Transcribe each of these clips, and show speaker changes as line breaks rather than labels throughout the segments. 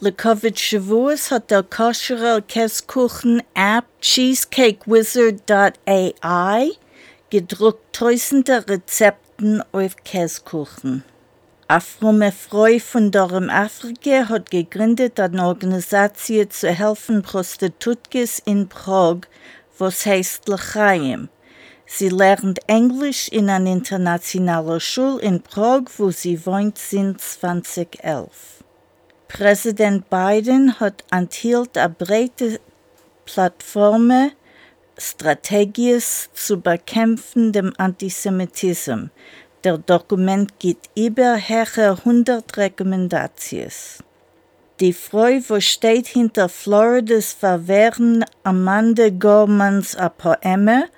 Le COVID Shavuos hat der Kosherer Käsekuchen-App cheesecakewizard.ai gedruckt tausende Rezepten auf Käsekuchen. Afrome Freu von Dorem Afrika hat gegründet eine Organisation zu helfen Prostitutkes in Prag, was heißt L'chaim. Sie lernt Englisch in einer internationalen Schule in Prag, wo sie wohnt seit 2011. Präsident Biden hat enthielt eine breite Plattform Strategien zu bekämpfen dem Antisemitismus. Der Dokument gibt über höhere 100 Rekommendationen. Die Frau, wo steht hinter Floridas Verwehren Amanda Gormans Poeme,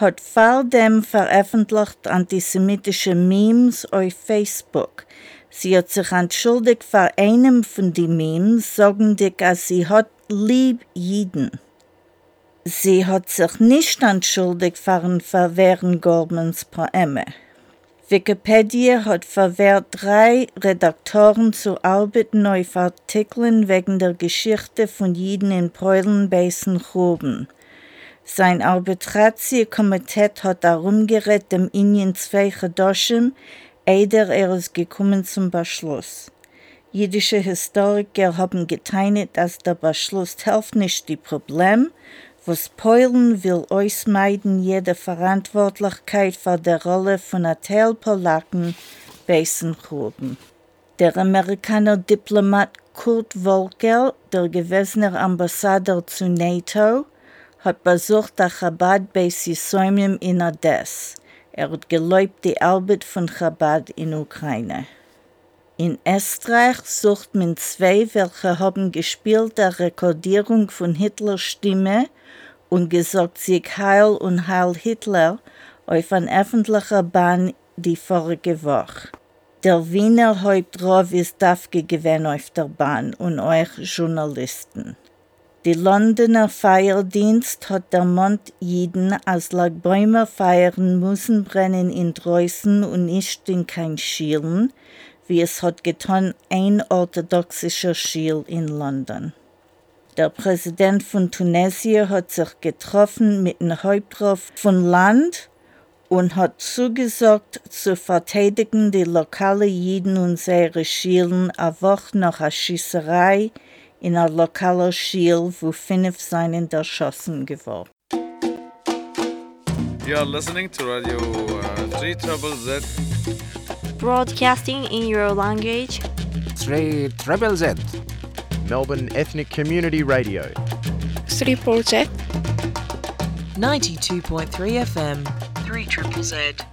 hat vor dem veröffentlicht antisemitische Memes auf Facebook. Sie hat sich entschuldigt für einem von den Memes, sagend, dass sie hat lieb jeden. Sie hat sich nicht entschuldigt für ein Verwehren Gormans Poeme. Wikipedia hat verwehrt drei Redaktoren zu arbeiten auf Artikeln wegen der Geschichte von Jiden in Polen Basin Choben. Sein Arbitratiekomitee hat darum gerät, dem Indien zwei Chedoshim, eider er ist gekommen zum Beschluss. Jüdische Historiker haben geteilt, dass der Beschluss hilft nicht die Problem, was Polen will ausmeiden jede Verantwortlichkeit für die Rolle von Teil Polaken beißen haben. Der Amerikaner Diplomat Kurt Volker, der gewesene Ambassador zu NATO, hat besucht der Chabad bei Sisoimim in Odessa. Er hat geläubt die Arbeit von Chabad in Ukraine. In Österreich sucht man zwei, welche haben gespielt der Rekordierung von Hitlers Stimme und gesagt sich Heil und Heil Hitler auf ein öffentlicher Bahn die vorige Woche. Der Wiener Hauptrov ist gewesen auf der Bahn und euch Journalisten. Die Londoner Feierdienst hat der Mond jeden, als lag Bäume feiern müssen brennen in Dreußen und nicht in kein Schielen, wie es hat getan ein orthodoxischer Schiel in London. Der Präsident von Tunesien hat sich getroffen mit dem Hauptrov von Land und hat zugesagt, zu verteidigen die lokale Jiden und ihre Schielen eine Woche nach der Schießerei in einer lokalen Schiel, wo fünf seien erschossen geworden.
You are listening to Radio uh, 3 Trouble Z.
Broadcasting in your language.
3 Treble Z.
Melbourne Ethnic Community Radio.
3 Project.
92.3 FM. 3 Triple Z.